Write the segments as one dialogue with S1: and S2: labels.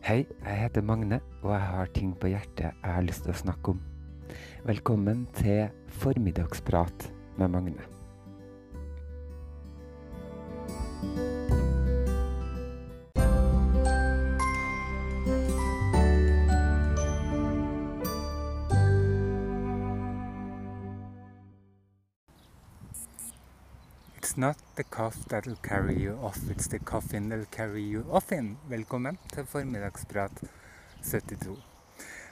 S1: Hei, jeg heter Magne, og jeg har ting på hjertet jeg har lyst til å snakke om. Velkommen til Formiddagsprat med Magne. Not the cough that'll carry you off, it's the coffin that'll carry you off in. Velkommen til Formiddagsprat 72.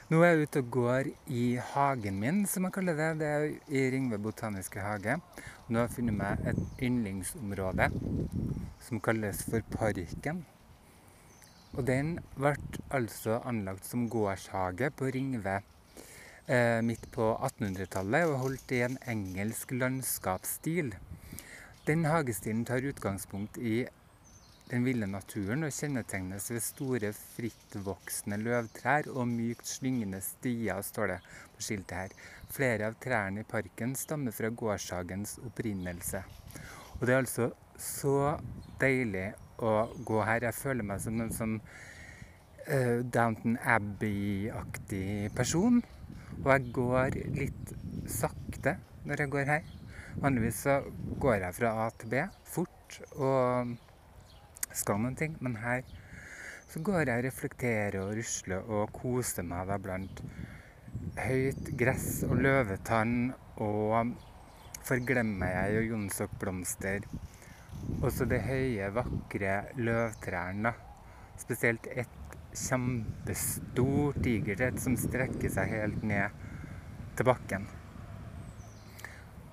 S1: Nå er jeg ute og går i hagen min, som jeg kaller det. Det er i Ringve botaniske hage. Nå har jeg funnet meg et yndlingsområde som kalles for Parken. Og den ble altså anlagt som gårdshage på Ringve eh, midt på 1800-tallet og holdt i en engelsk landskapsstil. Den hagestilen tar utgangspunkt i den ville naturen og kjennetegnes ved store, frittvoksende løvtrær og mykt slyngende stier, står det på skiltet her. Flere av trærne i parken stammer fra gårdshagens opprinnelse. Og det er altså så deilig å gå her. Jeg føler meg som en sånn uh, Downton Abbey-aktig person. Og jeg går litt sakte når jeg går her. Vanligvis så går jeg fra A til B fort og skal noen ting, men her så går jeg og reflekterer og rusler og koser meg da blant høyt gress og løvetann og forglemmer jeg og jonsokblomster. Og så det høye, vakre løvtrærne. Spesielt et kjempestort tigertrett som strekker seg helt ned til bakken.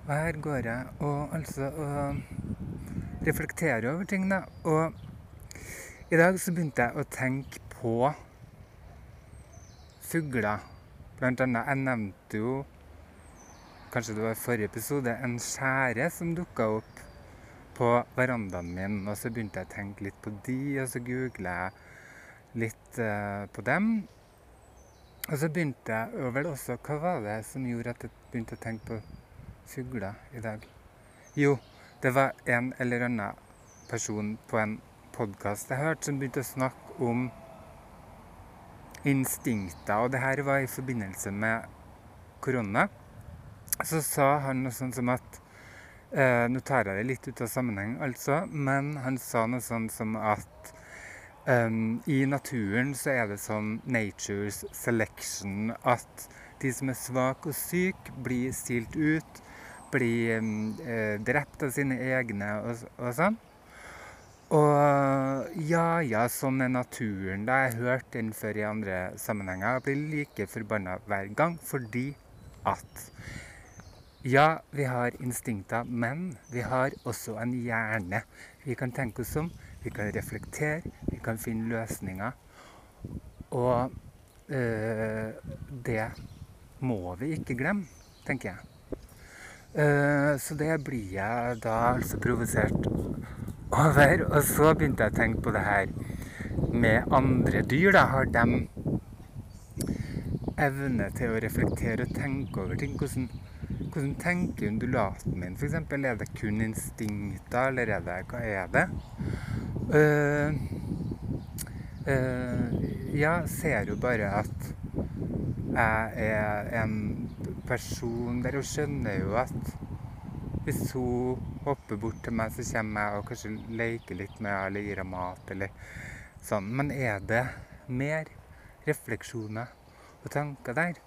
S1: Og her går jeg og altså og reflekterer over ting, da. Og i dag så begynte jeg å tenke på fugler. Blant annet, jeg nevnte jo, kanskje det var i forrige episode, en skjære som dukka opp på verandaen min. Og så begynte jeg å tenke litt på de, og så googla jeg litt uh, på dem. Og så begynte jeg vel også Hva var det som gjorde at jeg begynte å tenke på fugler i dag? Jo, det var en eller annen person på en podkast jeg hørte som begynte å snakke om instinkter. Og det her var i forbindelse med korona. Så sa han noe sånt som at eh, Nå tar jeg det litt ut av sammenheng, altså. Men han sa noe sånt som at um, i naturen så er det sånn nature's selection at de som er svake og syke, blir stilt ut, blir eh, drept av sine egne og, og sånn. Og ja, ja, sånn er naturen. Da jeg hørt den før i andre sammenhenger. Jeg blir like forbanna hver gang fordi at ja, vi har instinkter, men vi har også en hjerne. Vi kan tenke oss om, vi kan reflektere, vi kan finne løsninger. Og øh, det må vi ikke glemme, tenker jeg. Uh, så det blir jeg da altså provosert over. Og så begynte jeg å tenke på det her med andre dyr. Da har de evne til å reflektere og tenke over ting. Hvordan, hvordan tenker undulaten min, f.eks.? Er det kun instinkter, eller er det hva er det? Uh, uh, ja, ser jo bare at jeg er en person der, og skjønner jo at hvis hun hopper bort til meg, så kommer jeg og kanskje leker litt med henne eller gir henne mat eller sånn. Men er det mer refleksjoner og tanker der?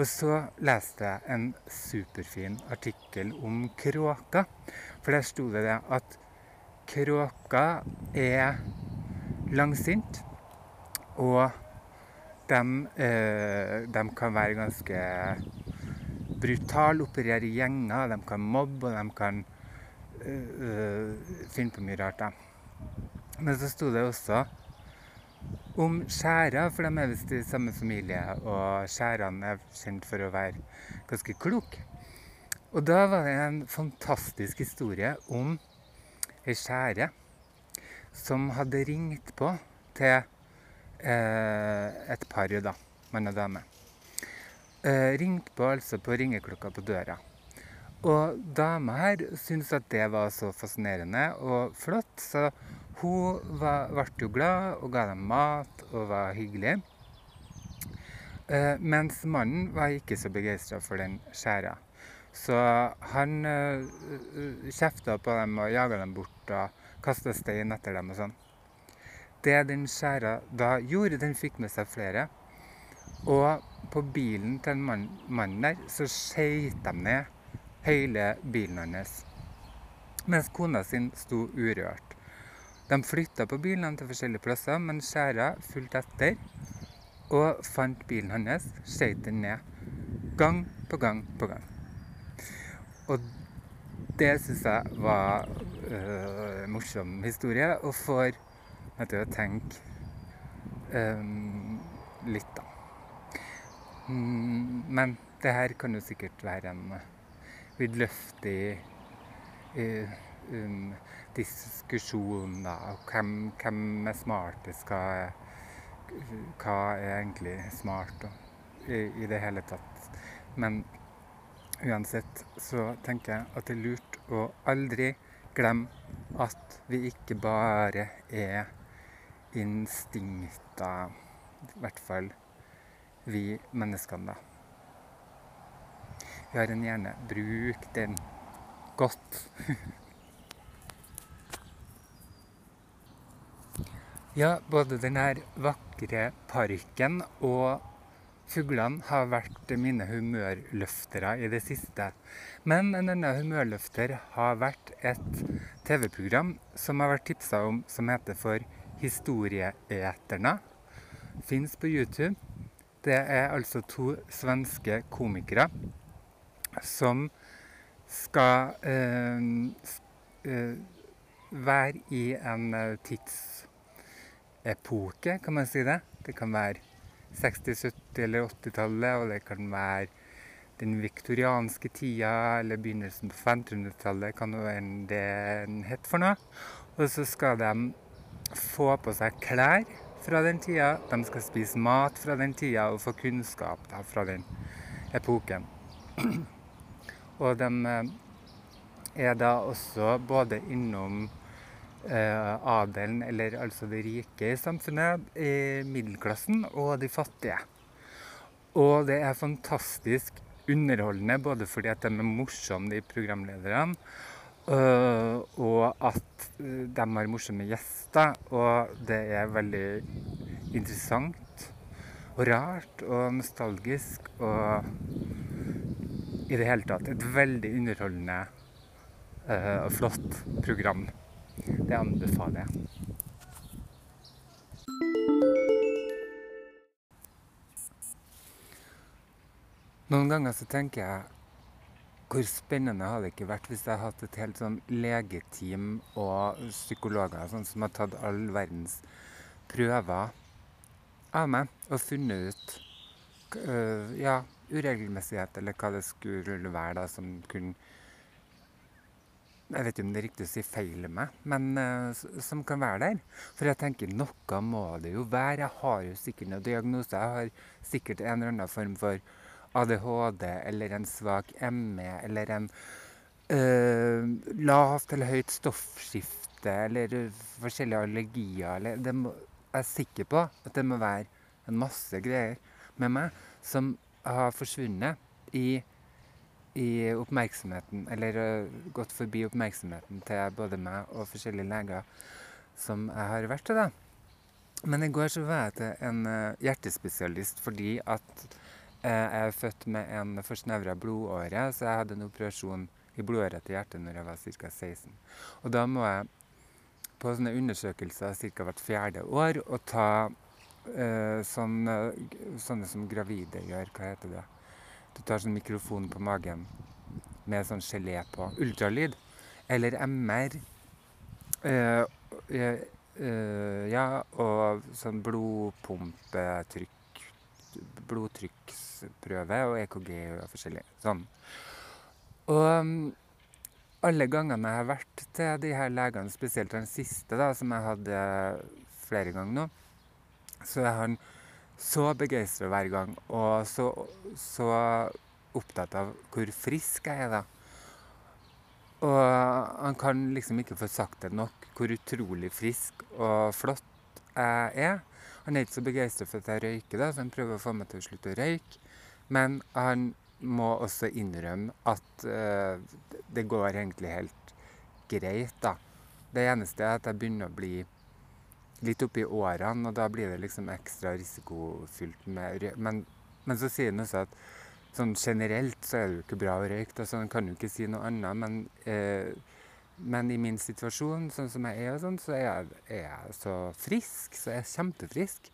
S1: Og så leste jeg en superfin artikkel om kråker. For der sto det at kråker er langsint, og de, eh, de kan være ganske brutal, opererer gjenger, de kan mobbe og de kan uh, finne på mye rart. Da. Men så sto det også om skjæra, for de er visst i samme familie, og skjærene er kjent for å være ganske kloke. Og da var det en fantastisk historie om ei skjære som hadde ringt på til eh, et par, da, mann og dame ringte på altså på ringeklokka på døra. Og dama her syntes at det var så fascinerende og flott, så hun var, ble jo glad og ga dem mat og var hyggelig. Eh, mens mannen var ikke så begeistra for den skjæra. Så han uh, kjefta på dem og jaga dem bort og kasta stein etter dem og sånn. Det den skjæra da gjorde, den fikk med seg flere. Og på bilen til den mannen der så skøyt de ned hele bilen hans. Mens kona sin sto urørt. De flytta på bilene til forskjellige plasser, men skjæra fulgte etter og fant bilen hans, skøyt den ned. Gang på gang på gang. Og det syns jeg var øh, en morsom historie, og får meg til å tenke øh, litt, da. Mm, men det her kan jo sikkert være en vidløftig uh, um, diskusjon, da. Hvem, hvem er smartest? Hva er, egentlig smart? Og, i, I det hele tatt. Men Uansett så tenker jeg at det er lurt å aldri glemme at vi ikke bare er instinkter, i hvert fall vi menneskene, da. Vi har en hjerne. Bruk den godt. ja, både den her vakre parken og Fuglene har vært mine humørløftere i det siste. Men en annen humørløfter har vært et TV-program som har vært tipsa om, som heter for Historieeterne. Fins på YouTube. Det er altså to svenske komikere som skal eh, eh, være i en eh, tidsepoke, kan man si det. Det kan være 60-, 70- eller 80-tallet, og det kan være den viktorianske tida eller begynnelsen på 500-tallet, kan jo være det den het for noe. Og så skal de få på seg klær fra den tida, de skal spise mat fra den tida og få kunnskap da, fra den epoken. og de eh, er da også både innom eh, adelen, eller altså de rike i samfunnet, i middelklassen og de fattige. Og det er fantastisk underholdende, både fordi at de er morsomme, de programlederne, øh, og at øh, de har morsomme gjester. Og det er veldig interessant og rart og nostalgisk og i det hele tatt et veldig underholdende øh, og flott program. Det anbefaler jeg. Noen ganger så tenker jeg hvor spennende hadde det ikke vært hvis jeg hadde hatt et helt sånn legeteam og psykologer sånn som har tatt all verdens prøver av meg og funnet ut uh, ja, uregelmessighet, eller hva det skulle være da, som kunne jeg vet ikke om det er riktig å si feil meg, men uh, som kan være der. For jeg tenker noe må det jo være. Jeg har jo sikkert noen diagnoser. Jeg har sikkert en eller annen form for ADHD eller en svak ME eller en øh, lavt eller høyt stoffskifte eller forskjellige allergier. Eller må, jeg er sikker på at det må være en masse greier med meg som har forsvunnet i i oppmerksomheten, eller uh, gått forbi oppmerksomheten til både meg og forskjellige leger som jeg har vært til. da. Men i går så var jeg til en uh, hjertespesialist fordi at jeg er født med en forsnevra blodåre, så jeg hadde en operasjon i blodåret til hjertet når jeg var ca. 16. Og da må jeg på sånne undersøkelser ca. hvert fjerde år og ta sånne, sånne som gravide gjør. Hva heter det? Du tar sånn mikrofon på magen med sånn gelé på. Ultralyd. Eller MR. Eh, uh, uh, ja, og sånn blodpumpetrykk Blodtrykksprøve og EKG og forskjellig. Sånn. Og um, alle gangene jeg har vært til de her legene, spesielt den siste, da, som jeg hadde flere ganger nå, så er han så begeistra hver gang, og så, så, opptatt av hvor frisk jeg er da. Og han kan liksom ikke få sagt det nok hvor utrolig frisk og flott jeg er. Han er ikke så begeistra for at jeg røyker, da, så han prøver å få meg til å slutte å røyke. Men han må også innrømme at uh, det går egentlig helt greit, da. Det eneste er at jeg begynner å bli litt oppi årene, og da blir det liksom ekstra risikofylt med røyk. Men, men, så sier han også at sånn generelt så er det jo ikke bra å røyke. så han kan jo ikke si noe annet. Men, eh, men i min situasjon, sånn som jeg er, og sånn, så er jeg, er jeg, så frisk. Så jeg er kjempefrisk.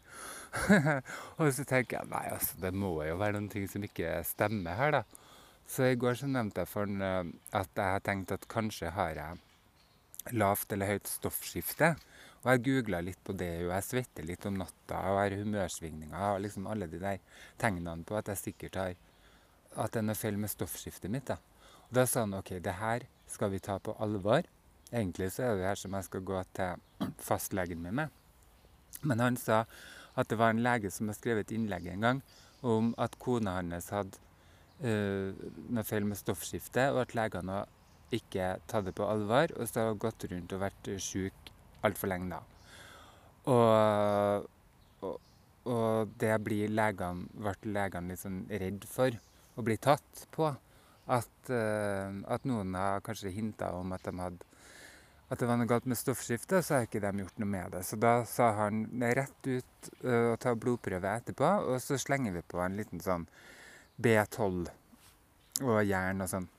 S1: og så tenker jeg nei, altså, det må jo være noen ting som ikke stemmer her, da. Så i går så nevnte jeg for eh, at jeg har tenkt at kanskje har jeg lavt eller høyt stoffskifte. Og jeg googla litt på det, og jeg svetter litt om natta og har humørsvingninger og liksom alle de der tegnene på at jeg sikkert har at det er noe feil med stoffskiftet mitt. Da. Og da sa han OK, det her skal vi ta på alvor. Egentlig så er det her som jeg skal gå til fastlegen min med. Men han sa at det var en lege som har skrevet et innlegg en gang om at kona hans hadde uh, noe feil med stoffskiftet, og at legene ikke tatt det på alvor, og så har gått rundt og vært sjuk altfor lenge da. Og, og, og det blir legene, ble legene litt sånn redd for å bli tatt på. At, uh, at noen har kanskje hinta om at, de hadde, at det var noe galt med stoffskiftet, så har ikke de gjort noe med det. Så da sa han rett ut uh, å ta blodprøve etterpå, og så slenger vi på en liten sånn B12 og jern og sånn.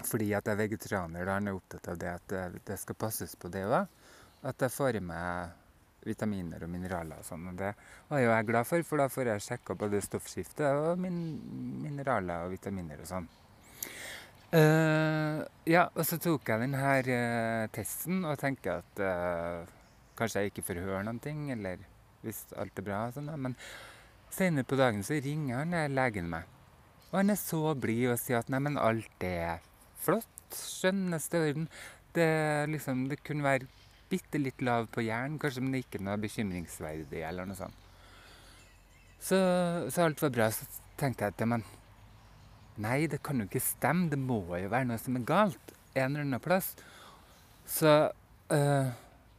S1: Fordi at jeg er vegetarianer, da han er opptatt av det at det, det skal passes på det òg. At jeg får i meg vitaminer og mineraler og sånn. Og det var jo jeg glad for, for da får jeg sjekka både stoffskiftet og min mineraler og vitaminer og sånn. Uh, ja, og så tok jeg denne uh, testen og tenker at uh, kanskje jeg ikke får høre noen ting, eller hvis alt er bra og sånn. Men senere på dagen så ringer han legen meg. Og han er så blid og sier at nei, alt er flott. Skjønneste orden. Det, liksom, det kunne være bitte litt lav på jern, kanskje, men ikke noe bekymringsverdig eller noe sånt. Så, så alt var bra. Så tenkte jeg at men nei, det kan jo ikke stemme. Det må jo være noe som er galt en eller annen plass. Så øh,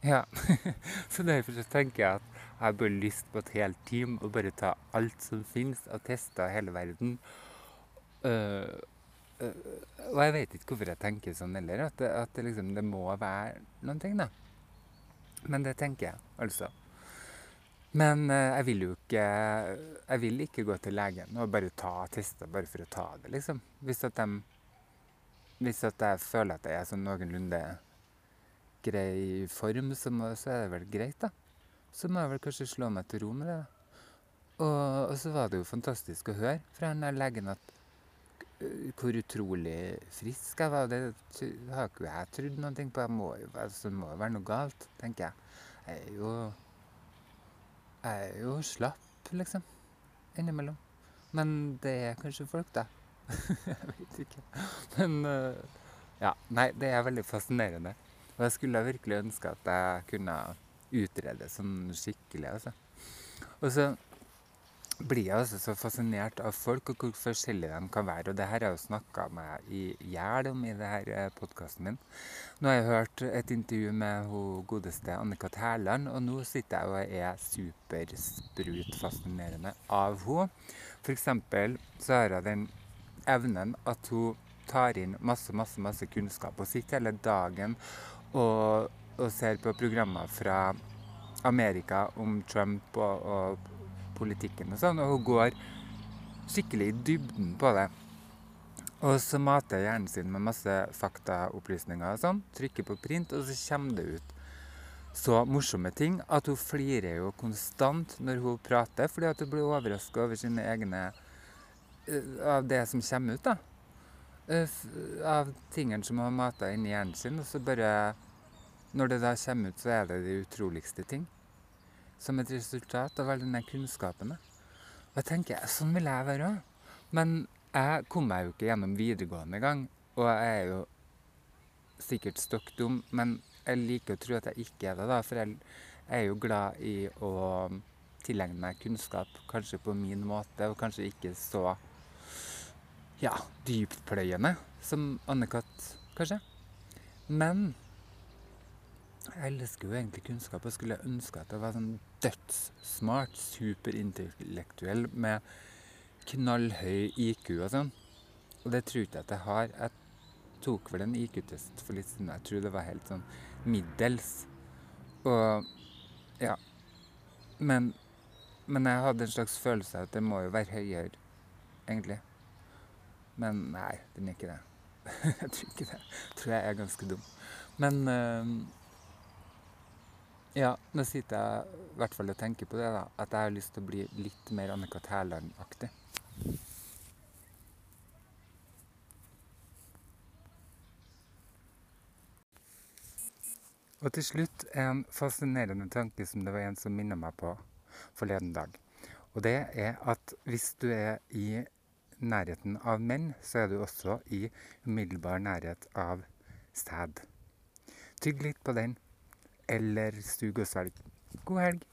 S1: ja. så derfor så tenker jeg at jeg har bare lyst på et helt team og bare ta alt som finnes av tester hele verden. Uh, uh, og jeg vet ikke hvorfor jeg tenker sånn heller. At, det, at det, liksom, det må være noen ting, da. Men det tenker jeg, altså. Men eh, jeg vil jo ikke Jeg vil ikke gå til legen og bare ta tester bare for å ta det, liksom. Hvis at, de, hvis at jeg føler at jeg er sånn noenlunde grei form, så, må, så, er det vel greit, da. Så må jeg vel kanskje slå meg til ro med det. Og, og så var det jo fantastisk å høre fra den der legen at hvor utrolig frisk jeg var. Det har ikke jeg trodd noe på. Jeg må altså, det må jo være noe galt, tenker jeg. Jeg er jo Jeg er jo slapp, liksom. Innimellom. Men det er kanskje folk, da. jeg vet ikke. Men ja. Nei, det er veldig fascinerende. Og jeg skulle virkelig ønske at jeg kunne utrede sånn skikkelig, altså. Og så blir jeg altså så fascinert av folk og hvor forskjellige de kan være. Og det her har jeg jo snakka meg i hjel om i denne her podkasten min. Nå har jeg hørt et intervju med hun godeste Annika Tærland, og nå sitter jeg og er supersprutfascinerende av henne. F.eks. så har jeg den evnen at hun tar inn masse, masse, masse kunnskap og sitter hele dagen og, og ser på programmer fra Amerika om Trump og, og politikken og sånn, og hun går skikkelig i dybden på det. Og så mater hjernen sin med masse faktaopplysninger og sånn, trykker på print, og så kommer det ut så morsomme ting at hun flirer jo konstant når hun prater, fordi at hun blir overraska over sine egne eh, Av det som kommer ut, da. Eh, av tingene som hun har mata inni hjernen sin. Og så bare Når det da kommer ut, så er det de utroligste ting som et resultat av all denne kunnskapen. Og jeg tenker, sånn vil jeg være òg. Men jeg kom meg jo ikke gjennom videregående engang. Og jeg er jo sikkert stokk dum, men jeg liker å tro at jeg ikke er det, da. For jeg er jo glad i å tilegne meg kunnskap, kanskje på min måte, og kanskje ikke så ja, dyptpløyende som Anne-Kat., kanskje. Men jeg elsker jo egentlig kunnskap og skulle ønske at jeg var sånn dødssmart, superintellektuell med knallhøy IQ og sånn. Og det tror jeg ikke at jeg har. Jeg tok vel en IQ-test for litt siden. Jeg tror det var helt sånn middels. Og ja. Men, men jeg hadde en slags følelse av at det må jo være høyere, egentlig. Men nei, den er ikke det. jeg tror ikke det. Jeg tror jeg er ganske dum. Men uh, ja, nå sitter jeg i hvert fall og tenker på det, da. At jeg har lyst til å bli litt mer Annika Tærland-aktig. Og til slutt en fascinerende tanke som det var en som minnet meg på forleden dag. Og det er at hvis du er i nærheten av menn, så er du også i umiddelbar nærhet av sæd. Tygg litt på den eller sug og svelg. God helg.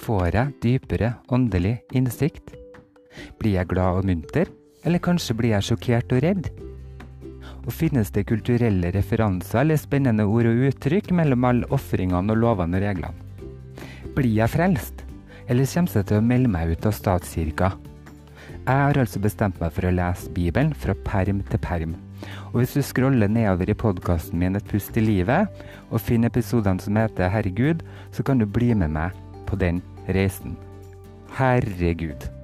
S1: Får jeg dypere åndelig innsikt? Blir jeg glad og munter, eller kanskje blir jeg sjokkert og redd? Og finnes det kulturelle referanser eller spennende ord og uttrykk mellom alle ofringene og lovene og reglene? Blir jeg frelst, eller kommer jeg til å melde meg ut av statskirka? Jeg har altså bestemt meg for å lese Bibelen fra perm til perm. Og hvis du scroller nedover i podkasten min Et pust i livet, og finner episodene som heter Herregud, så kan du bli med meg på den reisen. Herregud.